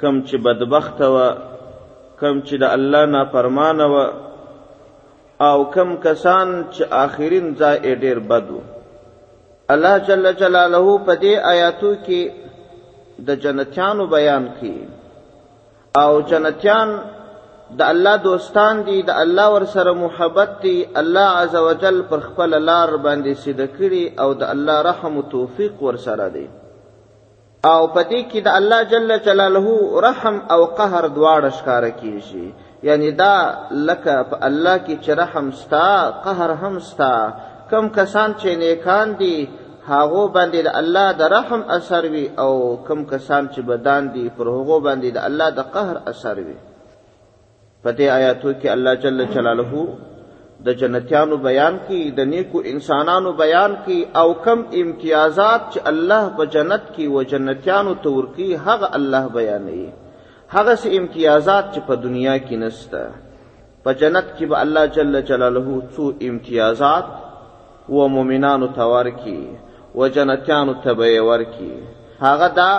کوم چې بدبخته وه، کوم چې د الله نافرمانه وه او کوم کسان چې آخرین ځای یې ډېر بد و. الله جل جلاله په دې آیاتو کې د جنتیانو بیان کی او جنتیان د الله دوستان دي د الله ور سره محبت دي الله عزوجل پر خپل لار باندې سیده کړي او د الله رحم او توفیق ور سره دی او په دې کې د الله جل جلاله رحم او قهر دواړه ښکاره کیږي یعنی دا لکه په الله کې چې رحم ستا قهر هم ستا کم کسان چې نیکان دي هغو باندې د الله د رحم اثر وي او کم کسان چې بدان دي پر هغو باندې د الله د قهر اثر وي په دې آیاتو کې الله جل جلاله د جنتیانو بیان کی د نیکو انسانانو بیان کی او کم امتیازات چې الله په جنت کې و جنتیانو ته ورکی هغه الله بیانوي هغه سه امتیازات چې په دنیا کې نسته په جنت کې به الله جل جلاله څو امتیازات و مومنانو ته ورکړي و جنتیانو ته به یې ورکړي هغه دا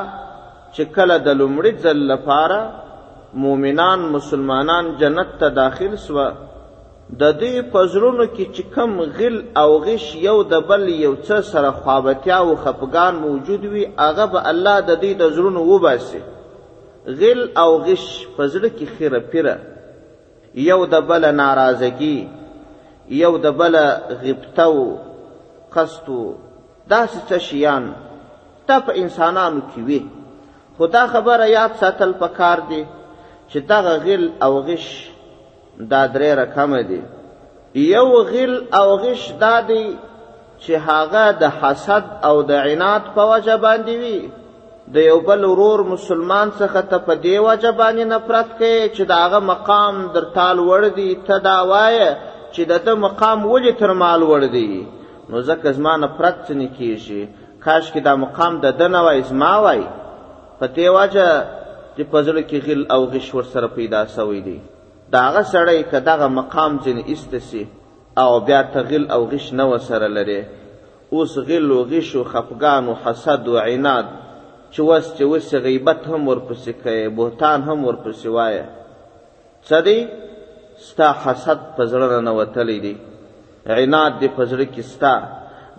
چې کله د لومړي ځل لپاره مومنان مسلمانان جنت ته داخل سوه د دوی په زړونو کې چې کم غل او غش یو د بل یو څه سره خوابتیا او خپګان موجود وي هغه به الله د دوی د زړونو وباسي غل او غش په زړه کې خیره پیره یو د بل ناراضګي یو د بل غیبت او قصد داسې څه شیان ته په انسانانو کې وي خو دا خبره یاد ساتل پکار دي چې دغه غل او غش دا درې رقم دي یو غل او غش دا دی چې هغه د حسد او د عناد په وجه باندې وي د یو بل ورور مسلمان څخه ته په دې وجه باندې نفرت کوي چې د هغه مقام در تال وړ دی ته دا وایه چې د ده مقام ولې تر مال وړ دی نو ځکه زما نفرت څنې کېږي کاش کې دا مقام د ده نه وای زما وای په دې وجه چې په زړه کې غل او غش ورسره پیدا سوی دی د هغه سړی که دغه مقام ځینې ایسته سي او بیا ته غل او غش نه وسره لرې اوس غل و غش و خپګان و حسد و عناد چې وس چې وسې غیبت هم ورپسې کوې بهتان هم ورپسې وایې څه دی ستا حسد په زړه ننوتلی دی عناد دې په زړه کې ستا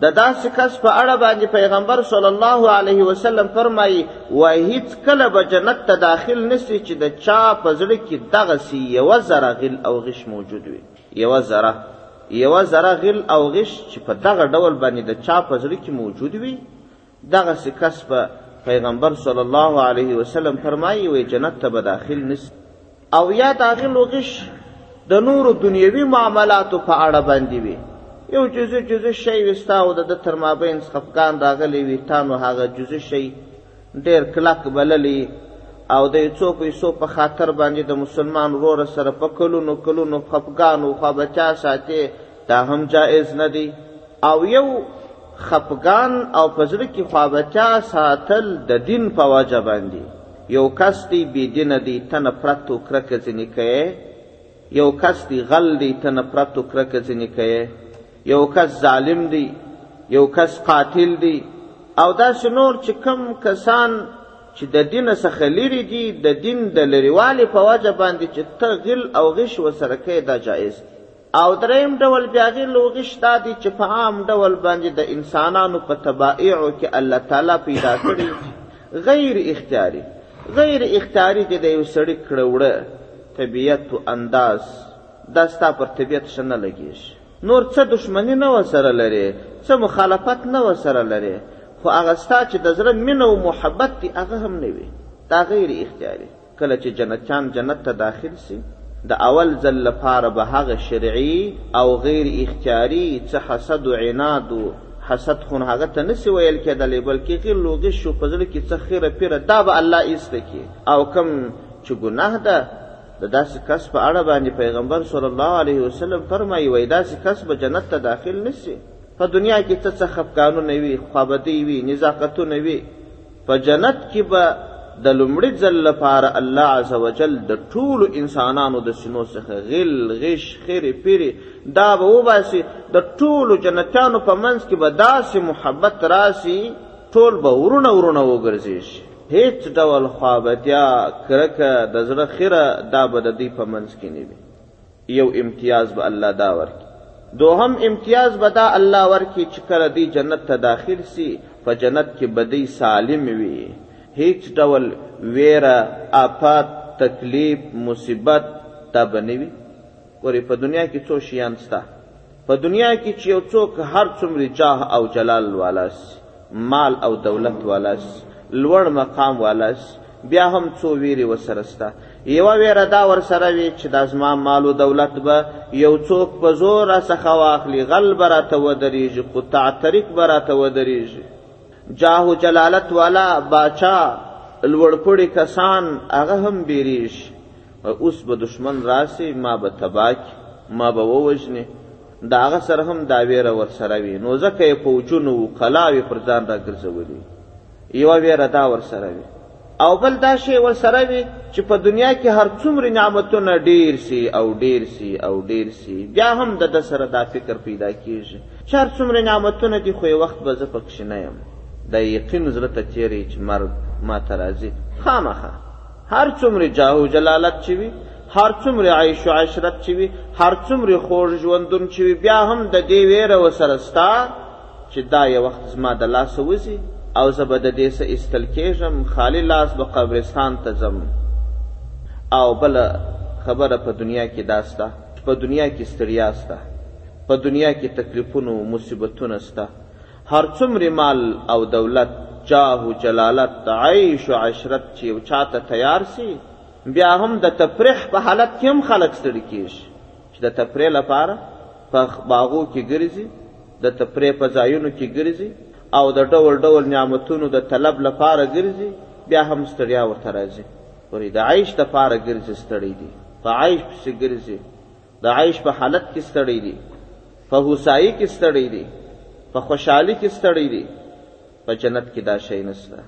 د داسې کس په اړه باندې پیغمبر صلی الله علیه وسلم فرمایي و هیڅ کله به جنت ته داخل نسی چې د چا په زړه کې دغسې یوه ذره غل او غش موجود وي یوه ذره یوه ذره غل او غش چې په دغه ډول باندې د چا په زړه کې موجود وي دغسې کس به پیغمبر صلی الله علیه وسلم فرمایي وایي جنت ته به داخل نسی او یا د غل او غش د نورو دنیوي معاملاتو په اړه باندې وي یو جزء جزء شی وستا او د تر مابین څخه افغان راغلی وي تا نو هغه جزء شی ډېر کلک بللی او د یو څو پیسو په خاطر باندې د مسلمان ورور سره په کلونو کلونو خپګان او خوا بچا ساتي دا هم جائز نه دی او یو خپګان او په زړه کې خوا بچا ساتل د دین په وجه باندې یو کس دی بې دینه دی ته نفرت او کرکه ځینې کوې یو کس دی غل دی ته نفرت او کرکه ځینې کوې یو کس ظالم دی یو کس قاتل دی او داسې نور چې کم کسان چې د دین څخه لري دي د دین د لریوالي په وجه باندې چې ته غل او غش وسره کې دا جایز دی او دریم ډول بیا غل او غش دا دي چې په عام ډول باندې د انسانانو په تبایعو کې الله تعالی پیدا کړی غیر اختیاري غیر اختیاري چې د یو سړی کړه وړه طبیعت او انداز دا ستا پر طبیعت شنه لګیږي نور څه دښمني نه ورسره لرې، څه مخالفت نه ورسره لرې، خو هغه ستا چې د زړه مینه او محبت دي هغه هم نه وي، دا غیر اختیاري. کله چې جنتیان جنت ته داخل شي، د اول ځل لپاره به هغه شرعي او غیر اختیاري څه حسد و عناد و، حسد خو هغه ته نه شي ویل کېدلی، بلکې غل و غش و په زړه کې څه خیره پیره دا به الله ایسته کړي او کوم چې ګناه ده، د داسې کس په اړه باندې پیغمبر صلی الله علیه وسلم فرمایي وای داسې کس به جنت ته داخل نشي په دنیا کې څه څه خفقانونه وي خوابدۍ وي نزاکتونه وي په جنت کې به د لومړي ځل لپاره الله عز وجل د ټولو انسانانو د سینو څخه غل غش خیرې پیرې دا به وباسي د ټولو جنتیانو په منځ کې به داسې محبت راسي ټول به ورونه ورونه وګرځېږي هیڅ ډول خوابتیا، کرکه، د زړه خیره دا به د دوی په منځ کې نه وي. یو امتیاز به الله دا ورکړي. دوهم امتیاز به دا الله ورکړي چې کله دوی جنت ته داخل شي، په جنت کې به دوی سالم وي، هیڅ ډول ویره، آفت، تکلیف، مصیبت دا به نه وي. ګورې په دنیا کې څو شیان سته په دنیا کې چې یو څوک هر څومره جاه او جلال والا سي مال او دولت والا سي لوړ مقام والا سي بیا هم څو ویرې ورسره سته یوه ویره دا ورسره وي چې دا زما مال و دولت به یو څوک په زور راڅخه واخلي غل به راته ودرېږي قطع طریق به راته ودرېږي جاه و جلالت والا باچا لوړپوړي کسان هغه هم بیریږي اوس به دښمن راسي ما به تباه کړي ما به ووژني د هغه سره هم دا ویره ورسره وي نو ځکه یې پوجونو و کلاوې پر ځان راګرځولي یوه ویره دا ورسره وي او بل دا شی ورسره وي چې په دنیا کې هر څومره نعمتونه ډیر سي او ډیر سي او ډیر سي بیا هم د ده سره دا فکر پیدا کیږي چې هر څومره نعمتونه دي خو یې وخت به زه پکښې نه یم د یقین زړه ته تیری چې مرګ ما ته راځي خامخا هر څومره جاه و جلالت چې وي هر څومره عیش و عشرت چې وي هر څومره خوږ ژوندون چې وي بیا هم د دې ویره وسره ستا چې دا یو وخت زما د لاسه وځي او زه به د دې څه ایستل کېږم خالي لاس به قبرستان ته ځم او بله خبره په دنیا کې دا سته په دنیا کې ستړیا سته په دنیا کې تکلیفونو مصیبتونه سته هر څومره مال او دولت، جاه و جلالت، عیش و عشرت چې یو چا ته تیار شي، بیا هم د تفریح په حالت کې هم خلک ستړي کېږي چې د تفریح لپاره په باغو کې ګرځي د تفریح په ځایونو کې ګرځي او د ډول ډول نعمتونو د طلب لپاره ګرځي بیا هم ستړیا ورته راځي ورې د عیش لپاره ګرځي ستړی دي په عیش پسې ګرځي د عیش په حالت کې ستړی دی، په هوسايي کې ستړی دی، په خوشحالي کې ستړی دی، په جنت کې دا شی نشته.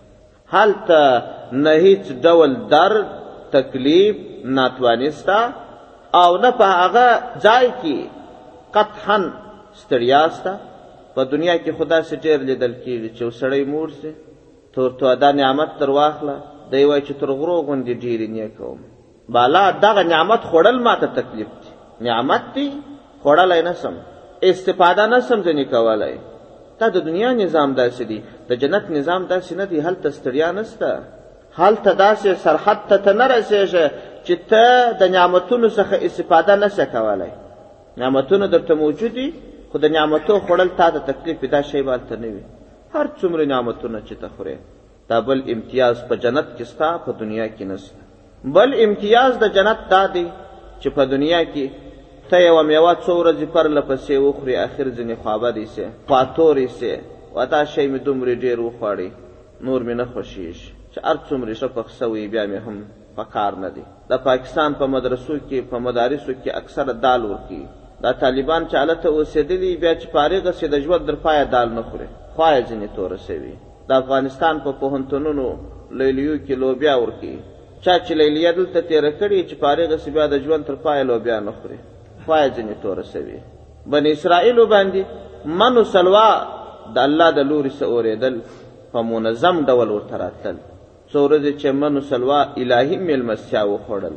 هلته نه هیڅ ډول درد، تکلیف، ناتواني شته او نه په هغه ځای کې قطعا ستړیا شته. په دنیا کې خو داسې ډېر لیدل کېږي چې یو سړی مور شي، ته ورته دا نعمت در واخله، دی وایي چې تر غرو غوندې ډېرې نیې کوم. بالا دغه نعمت خوړل ماته تکلیف دی نعمت دی خوړلای نه سم استفاده نه سم ځنې کولای دا د دنیا نظام داسې دی د جنت نظام داسې نه دی هلته ستړیا نسته هلته داسې سرحد ته ته نه رسېږې چې ته د نعمتونو څخه استفاده نه سې کولی نعمتونه درته موجود دي خو د نعمتو خوړل تا ته تکلیف دا شی به هلته نه وي هر څومره نعمتونه چې ته خورې دا بل امتیاز په جنت کې ستا په دنیا کې نشته بل امتیاز د جنت دا دی چې په دنیا کې ته یوه میوه څو ورځې پرله پسې وخورې اخر ځینې خوابدی سې خواتوری سې و دا شی مې دومرې ډېر وخوړی نور مې نه خوښېږي چې هر څومرې ښه پخ سوی بیا مې هم په کار نه دی د پاکستان په مدرسو کې په مدارسو کې اکثره دال ورکوي دا طالبان چې هلته اوسېدلي بیا چې فارغه سي د ژوند تر پایه دال نه خوري خوا یې ځینې توره سوي د افغانستان په پوهنتونونو ليليو کې لوبيا ورکوي. چا چې ليليه دلته تېره کړې چې فارغه شي بيا د ژوند تر پايه لوبيا نه خوري. خوا يې ځينې توره شوې. بني اسرائيلو باندې من و سلوا د الله د لوري څخه اورېدل په منظم ډول ورته راتلل. څو ورځې چې من و سلوا الهي مېلمستيا وخوړل.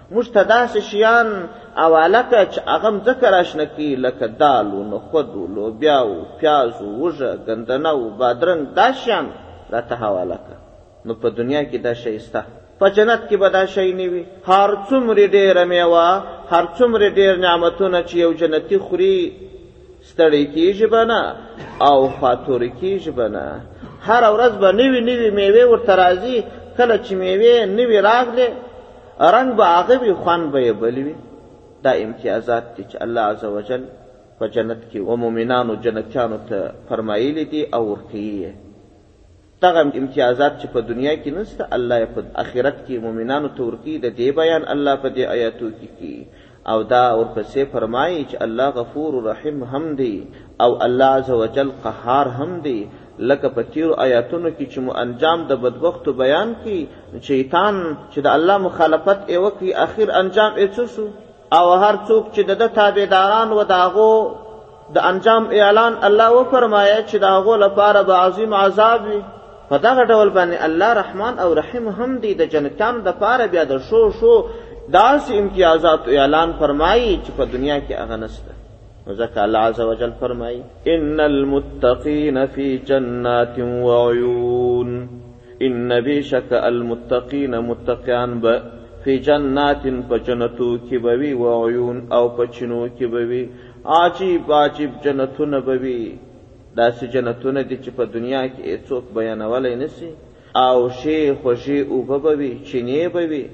موږ ته داسې شیان حواله کړه چې هغه مځکه راشنه کړي لکه دال و نخود و لوبیا و پیاز و وږه ګندنه و بادرنګ دا شیان راته حواله کړه نو په دنیا کې دا شی سته په جنت کې به دا شی نه وي هر څومرې ډېره میوه هر څومرې ډېر نعمتونه چې یو جنتي خوري ستړی کیږي به نه او خاطوري کیږي به نه هر ورځ به نوي نوي میوې ورته راځي کله چې میوې نوي راغلې رنګ به هغه وي خوند به یې بل وي دا امتیازات دي چې الله عز وجل په جنت کې و مؤمنانو جنتیانو ته فرمایلي دي او ورکوي یې دغه امتیازات چې په دنیا کې نشته الله یې په اخرت کې مؤمنانو ته ورکوي د دې بیان الله په دې آیاتو کې کوي او دا ورپسې فرمایي چې الله غفور رحیم هم دی او الله عز وجل قهار هم دی لکه په تیرو آیاتونو کې چې مو انجام د بدبختو بیان کی شیطان چې د الله مخالفت یې وکړي اخر انجام یې څه شو او هر څوک چې د ده تابعداران و د هغو د انجام اعلان الله وفرمایه چې د هغو لپاره به عظیم عذاب وي په دغه ډول باندې الله رحمان او رحیم هم دی د جنتانو دپاره بیا د شو شو داسې امتیازات اعلان فرمایي چې په دنیا کې هغه نشته نو ځکه الله عز وجل فرمایي ان المتقین فی جنات وعیون ان بېشکه المتقین متقیان به فی جنات په جنتو کې به وي وعیون او په چینو کې به وي عجیب عجیب جنتونه به وي داسې جنتونه دي چې په دنیا کې یې څوک بیانولی نسی او ښې خوږې اوبه به وي چینې به وي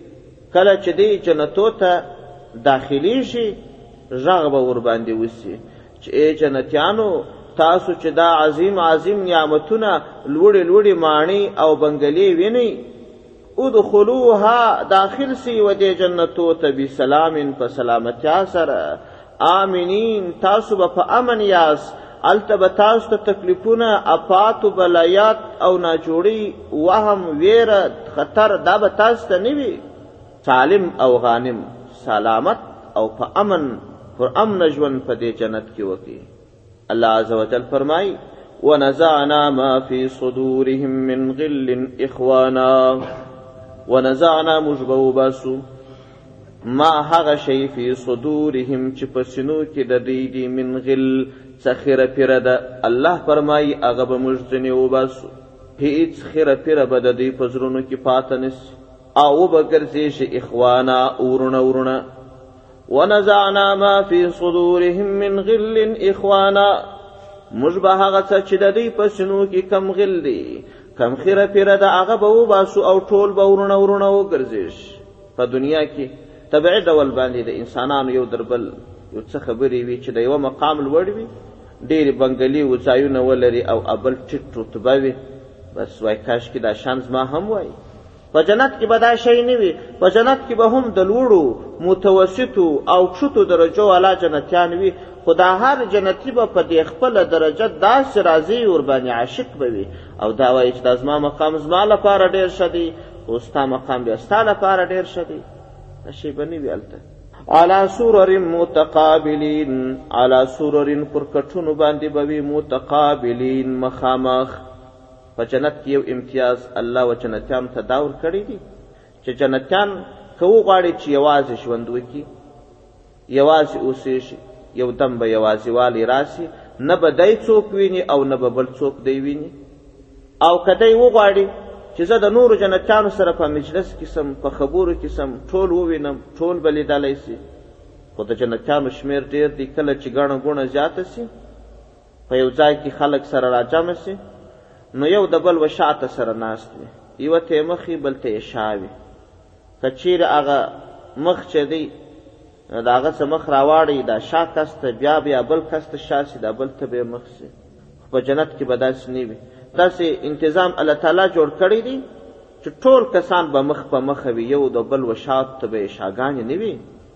کله چې دی جنتو ته داخلیږي غږ به ورباندې وسي چې ای جنتیانو تاسو چې دا عظیم عظیم نعمتونه لوړې لوړې ماڼۍ او بنګلې وینئ ادخلوها داخل سی و دې جنتو ته بسلام په سلامتیا سره آمینین تاسو به په امن یاست الته به تاسو ته تکلیفونه اپات و بلایات او ناجوړی وهم ویره خطر دا به تاسو ته نه وي سالم او غانم سلامت او په امن پر امن ژوند په دې جنت کې وکړي الله عز وجل فرمایي ونزعنا ما في صدورهم من غل اخوانا ونزعنا موږ به وباسو ما هغه شی فی صدورهم چې په سینو کې د دوی دي من غل څه خیره پیره ده الله فرمایي هغه به موږ ځینې وباسو هیڅ خیره پیره به د دوی په زړونو کې پاته نسی او وبګرځي شي اخوانا اورونه اورونه ونزعنا ما في صدورهم من غل اخوانا موږ به هغه څه چې د دوی په سینو کې کم غل دي کم خیره پیره د هغه به وباسو او ټول به ورونه ورونه وګرځیش په دنیا کې طبعي ډول باندې د انسانانو یو دربل یو څه خبرې وي چې د یو مقام لوړ وي ډېرې بنګلي و ځایونه ولري او ابل ټیټ رتبه وي بس وای کاش کې دا شان زما هم وای په جنت کې به دا شی نه وي په جنت کې به هم د لوړو متوسطو او ټوتو درجو والا جنتیان وي خو دا هر جنتی به په دې خپله درجه داسې راځي ورباندې عاشق به وي او دا وایي چې دا زما مقام زما لپاره ډېر ښه دی خو ستا مقام بیا ستا لپاره ډېر ښه دی دا شی به نه وي هلته علا سورر متقابلین علا سوررین پر کټونو باندې به وي متقابلین مخامخ په جنت کې یو امتیاز الله و جنتیانو ته دا ورکړی دی چې جنتیان که وغواړي چې یوازې ژوند وکړي یوازې اوسېږي یو دم به یوازېوالی راسي نه به دی څوک ویني او نه به بل څوک دی ویني او که دی وغواړي چې زه د نورو جنتیانو سره په مجلس کې سم په خبرو کې سم ټول ووینم ټول به لیدلی سي خو د جنتیانو شمېر ډېر دی کله چې ګڼه ګوڼه زیاته سي په یو ځای کې خلک سره راجمع سي نو یو د بل وشاته سره ناست وي یوه ته یې مخي بل ته یې شا وي که چیرې هغه مخ چې دی نو د هغه څه مخ راواړي دا شا کس ته بیا بیا بل کس ته شا سي دا بل ته به مخ سي خو په جنت کې به داسې نه وي داسې انتظام الله تعالی جوړ کړی دی چې ټول کسان به مخ په مخه وي یو د بل وشات ته به شاګانې نه وي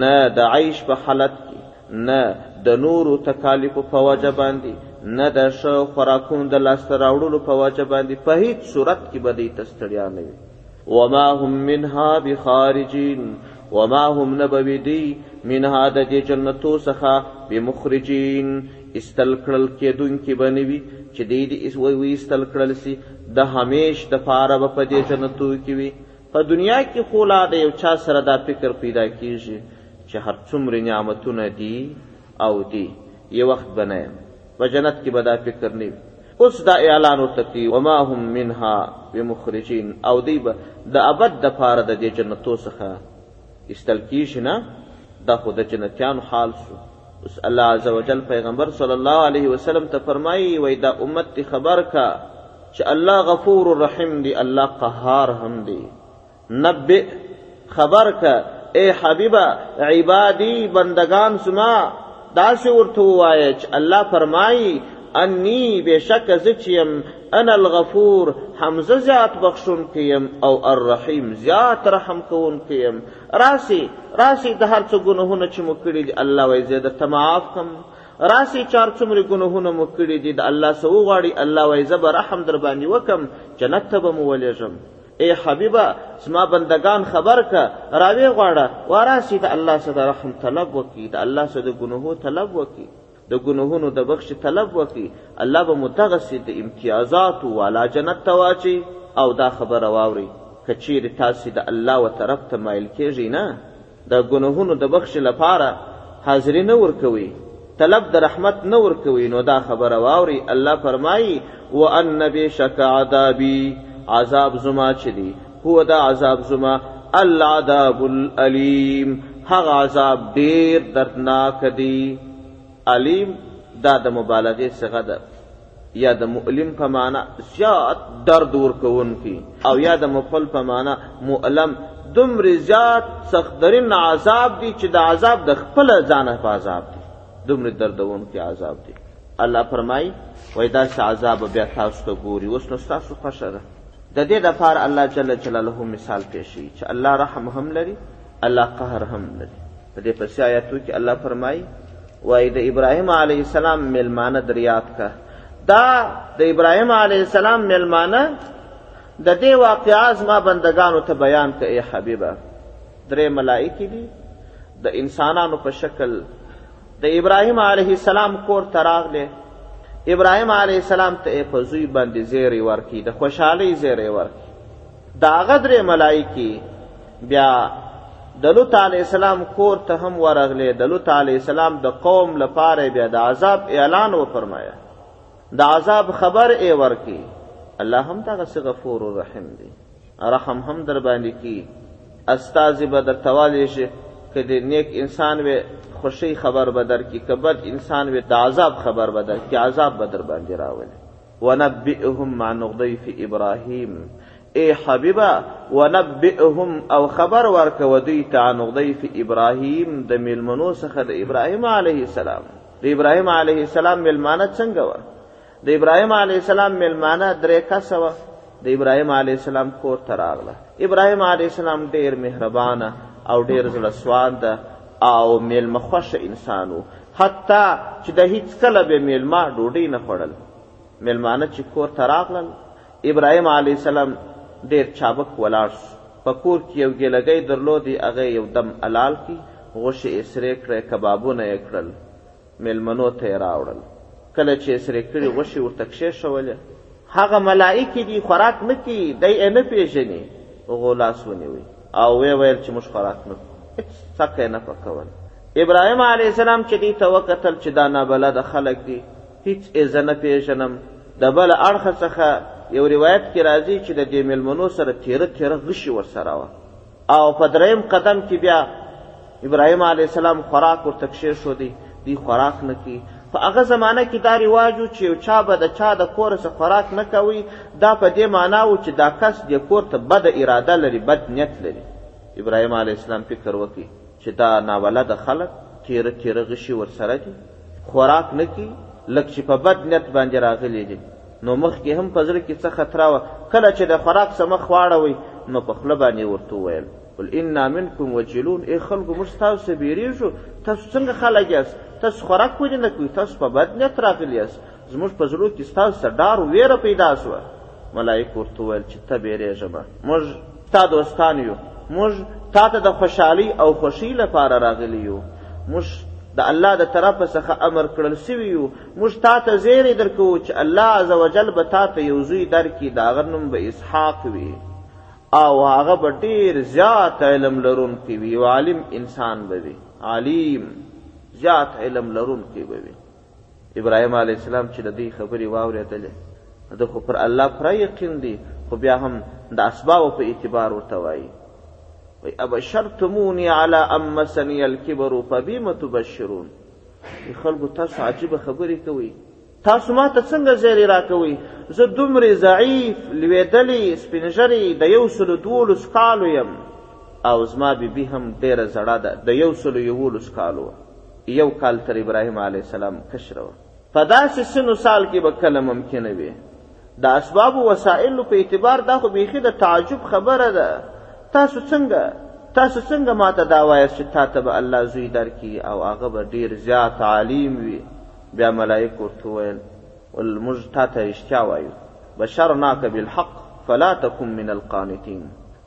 نه د عیش په حالت کې نه د نورو تکالیفو په وجه باندې نه د ښه خوراکونو د لاسته راوړلو په وجه باندې په هیڅ صورت کې به دوی ته ستړیا نه وي وما هم منها بخارجین وما هم نبوي دی منها د دې جنتو څخه بمخرجین استل کړل کېدونکي به نه وي چې دی دې وایستل کړل سي د همیش د پاره به په دې جنتو کې وي په دنیا کې خو لا د یو چا سره دا فکر پیدا کیږي چې هر څومره نعمتونه دي او دي یو وخت به نه یم په جنت کې به دا فکر نه وي اوس دا اعلان ورته کوي وما هم منها بمخرجین او دی به د ابد د پاره د دې جنتو څخه ایستل کیږي نه دا خو د جنتیانو حال شو اوس الله عز وجل پیغمبر صلی الله علیه وسلم ته فرمایي وای دا امت تی خبر کا چې الله غفور رحیم دی الله قهار هم دی نبئ خبر کا اے حبیبا عبادی بندگان سما داسې ورته وایي چې الله فرمایي انی بشک زچیم انا الغفور حمزه زیات بخشون کیم او الرحیم زیات رحم کون کیم راسی راسی د هر څه ګناهونه چې مو کړي دي الله وایي زه درته معاف کم راسی چار څومره ګناهونه مو کړي دي د الله سو غواړي الله وایي زه به رحم در باندې وکم جنت ته به مو ولېږم ای حبیبه زما بندگان خبر که راوی غواړه وراسی د الله سره رحم طلب وکړي د الله سره د ګناهو طلب وکړي د ګنوهونو د بخشي طلب وکړي الله به مو دغسې د امتیازاتو والا جنت ته واچي او دا خبره واورئ که چیرې تاسې د الله و طرف ته مایل کیږئ نه د ګناهونو د بخش لپاره حاضری نه ورکوي طلب د رحمت نه ورکوي نو دا خبره واوري الله فرمایي وان بشک عذابي عذاب زما چې دی هو دا عذاب زما العذاب العلیم هغه عذاب ډیر دردناک دی علیم دا د مبالغه څخه ده یا د مؤلم په معنا زیات درد ورکوونکی او یا د مفعل په معنا مؤلم دومره زیات سخترین عذاب دی چې د عذاب د خپل ځانه په عذاب دی دومره دردوونکی عذاب دی الله فرمای وای دا عذاب بیا تاسو ته ګوري اوس نو تاسو خوښه ده د دې لپاره الله جل جلاله مثال پیښوي چې الله رحم هم لري الله قهر هم لري په دې پسې آیاتو کې الله فرمایي وایي د ابراهیم علیه السلام میلمانه در یاد که دا د ابراهیم علیه السلام میلمانه د دې واقعا زما بندگانو ته بیان که ای حبیبه درې ملائکې دي د انسانانو په شکل د ابراهیم علیه السلام کور ته راغلی ابراهیم علیه السلام ته یې په زوی باندې زیری ورکړي د خوشحالۍ زیری ورکړي د هغه درې ملایکې بیا د لوط علیه السلام کور ته هم ورغلې د لوط علیه السلام د قوم لپاره بیا د عذاب اعلان وفرمایه د عذاب خبر یې ورکړي الله هم دغسې غفور رحیم دی رحم هم در باندې کی استازی به در توالېږي که د نیک انسان وې خوشی خبر به درکړي که بد انسان وې د عذاب خبر به درکړي عذاب به در باندې راولي ونبئهم مع نغضیف ابراهیم ای حبیبا ونبئهم او خبر ورکوه دوی ته عن غضیف ابراهیم د میلمنو څخه د ابراهیم علیه السلام د ابراهیم علیه السلام میلمانه څنګه وه د ابراهيم عليه السلام ملمانه درې کسه وه د ابراهيم عليه السلام کور ته راغله ابراهيم عليه السلام ډېر مهربانه او ډېر زړه سوانده او میلمه خوښه انسان و حتی چې د هیڅ کله به میلمه ډوډۍ نه خوړل میلمانه چې کور ته راغلل ابراهیم علیه السلام ډېر چابک ولاړ شو په کور کې یو ګیلګی درلودی هغه یو دم الال کی غوښې یې سرې کړې کبابونه یې کړل مېلمنو ته یې راوړل، کله چې یې سرې کړي غوښې ورته کښېښولې. هغه ملائکې دي، خوراک نه کوي، دی یې نه پېژني. هغو لاس ونیو او ویې ویل چې موږ خوراک نه کوو. هېڅ څکه یې نه پکول. ابراهیم علیه السلام چې دوی ته وکتل چې دا نابلده خلک دي، هېڅ یې زه نه پېژنم. د بل اړخه څخه یو روایت کې راځي چې د دې مېلمنو سره تېره تېره غشي ورسره وه. او په دریم قدم کې بیا ابراهیم علیه السلام خوراک ورته کښېښودی دی خوراک نه کوي په هغه زمانه کې دا رواج و چې یو چا به د چا د کوره څخه خوراک نه کوي دا په دې معنا و چې دا کس دې کور ته بده اراده لري بد نیت لري ابراهیم علیه السلام فکر وکړي چې دا نابلده خلک تیره تیره غشي ورسره دي خوراک نه کوي لږ چې په بد نیت باندې راغلي دي نو مخکې هم په زړه کې څه خطره وه کله چې د خوراک څه مخ واړوئ نو په خوله باندې ورته وویل قل انا منکم وجلون ای خلکو موږ ستاسو څخه بیریږو تاسو څنګه خلک یاست تاسو خوراک ولې نه کوئ تاسو په بد نیت راغلي یاست زموږ په زړو کې ستاسو څخه ډار ویره پیدا سوه ملایکو ورته وویل چې ته بیریږه مه موږ ستا دوستان یو موږ تا ته د خوشحالۍ او خوښۍ لپاره راغلي یو موږ د الله د طرفه څخه امر کړل سوي یو موږ تا ته زیری درکوو چې الله عزوجل به تا ته یو زوی درکړي د هغه نوم به اسحاق وي او هغه به ډېر زیات علم لرونکی وي یو عالم انسان به وي عالم زیات علم لرونکی به وي ابراهیم علیه السلام چې د دې خبرې واورېدلې د خو پر الله پوره یقین دی خو بیا هم د اسبابو په اعتبار ورته وایي وی ابشرتمونی علی ان مسنی الکبر فبیم تبشرون خلکو تاسو عجیبه خبرې کوي تاسو ما ته څنګه زیری راکوي زه دومره ضعیف لوېدلی سپینږری د یو سلو دوولس کالو یم او زما بیبي هم ډېره زړه ده د یو سلو یوولس کالو یو کال تر ابراهیم علیه السلام کشره وه په داسې سن و سال کې به کله ممکنه وي د اسباب او وسایلو په اعتبار دا خو بیخي د تعجب خبره ده تاسو څنګه تاسو څنګه ماته دا وایاست چې تا ته به الله زوی درکړي او هغه به ډېر زیات عالیم وي بیا ملایکو ورته وویل ول موږ تا ته رښتیا وایو بشرناک بالحق فلا تکن من القانتین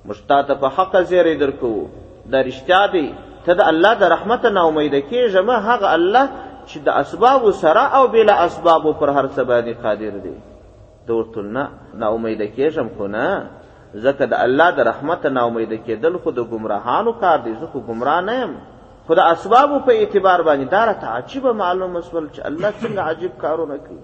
موږ تا ته په حق زیری درکوو دا رښتیا دی ته د الله د رحمت نه امید کېږه مه هغه الله چې د اسباب سره او بلا اسباب پر هر څه باندې قادر دی د ورته نه نا امید کېږم خو نه ځکه د الله د رحمت نه امید کېدل خو د ګمراهانو کار دی زه خو ګمراه نه یم خو د اسبابو په اعتبار باندې دا راته عجیبه معلومه سول چې الله څنګه عجیب کارونه کوي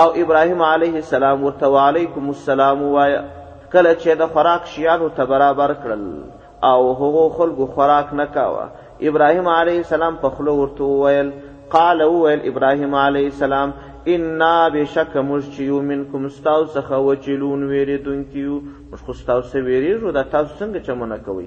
او ابراهیم علیه السلام ورته وعلیکم السلام ووایه کله چې د خوراک شیانو ته برابر کړل او هغو خلکو خوراک نه کاوه ابراهیم علیه السلام په خوله ورته وویل قال وویل ابراهیم علیه السلام انا بشک موږ چې یو منکم ستاسو څخه وجلون ویرېدونکي یو موږ خو ستاسو ویرېږو دا تاسو څنګه چمونه کوئ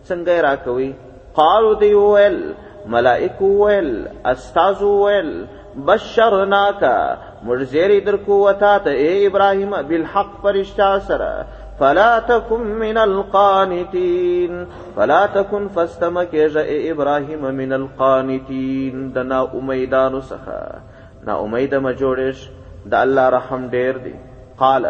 څنګه یې راکوي قالو دی وویل ملائکو ویل استاذ ویل بشرناک مرزیری در قوتا ته اے ابراهیم بالحق فرشتہ سره فلا تکم من القانتین فلا تکن فاستمکیج اے ابراهیم من القانتین د نا امیدانو څخه نا امیده مجوړش د الله رحم ډیر دی قال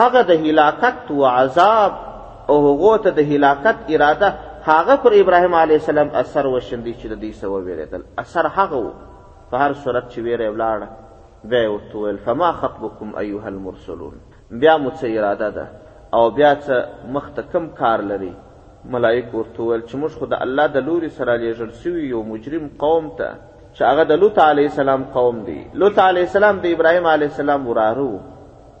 هغه د هلاکت و عذاب او هغو ته د هلاکت اراده هغه پر ابراهیم علیه السلام اثر وشندي چې د دوی څه وویرېدل اثر هغه و په هر صورت چې ویره یې ولاړه بیا یې ورته وویل فما خطبکم ایها المرسلون بیا مو څه اراده ده او بیا څه مخته کم کار لري ملائک ورته وویل چې موږ خو د الله د لوري سره لېږل سوي یو مجرم قوم ته چې هغه د لوط علیه السلام قوم دی لوط علیه السلام د ابراهیم علیه السلام وراره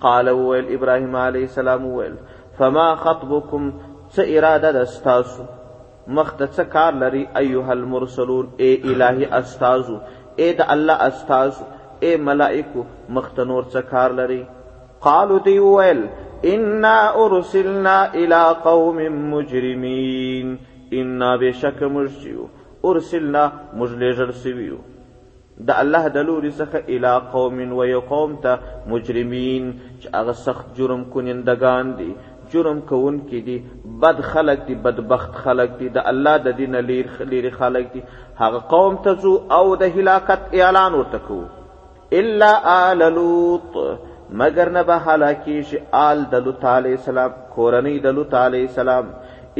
قال وویل ابراهیم علیه السلام وویل فما خطبکم څه اراده ده ستاسو مخ ته څه کار لري ایها المرسلون ای الهي استازو ای د الله استازو ای ملائکو مخ ته نور څه کار لري قالو دی ویل انا ارسلنا الى قوم مجرمين انا بشک مجزيو ارسلنا مجلجل سويو د الله د لوري څخه الی قوم و یو قوم ته مجرمین چې هغه سخت جرم کونیندګان دي، جرم کوونکي دي، بد خلک دي، بدبخت خلک دي، د الله د دینه لیرې خلک دي، هغه قوم ته ځو او د هلاکت اعلان ورته کوو. الا آل لوط مګر نه به هلاکیږي آل د لوط علیه السلام، کورنۍ د لوط علیه السلام،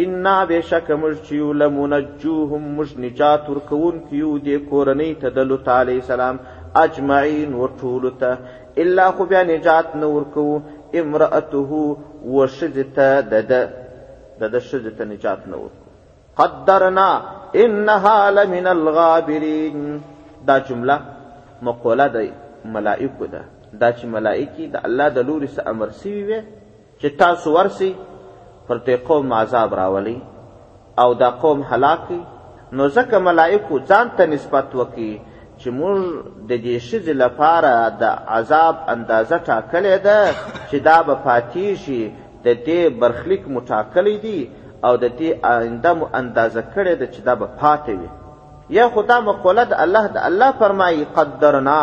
انا بېشکه موږ چې یو لمنجوهم موږ نجات ورکوونکي یو دې کورنۍ ته د لوط علیه السلام اجمعین و ټولو ته الا خو بیا نجات نه ورکوو امرأته و ښځې ته د ده د ده ښځې ته نجات نه ورکوو قدرنا انها لمن الغابرین دا جمله مقوله د ملائکو ده دا چې ملائکې د الله د لوري څخه امر سوي وي چې تاسو ورسئ پر دې قوم عذاب راولئ او دا قوم هلاک کړئ نو ځکه ملائکو ځان ته نسبت وکړي چې موږ د دې ښځې لپاره د عذاب اندازه ټاکلې ده چې دا به پاتې شي د دې برخلیک مو ټاکلی دی او د دې آینده مو اندازه کړې ده چې دا به پاتې وي یا خدا مقوله د الله د الله فرمایي قدرنا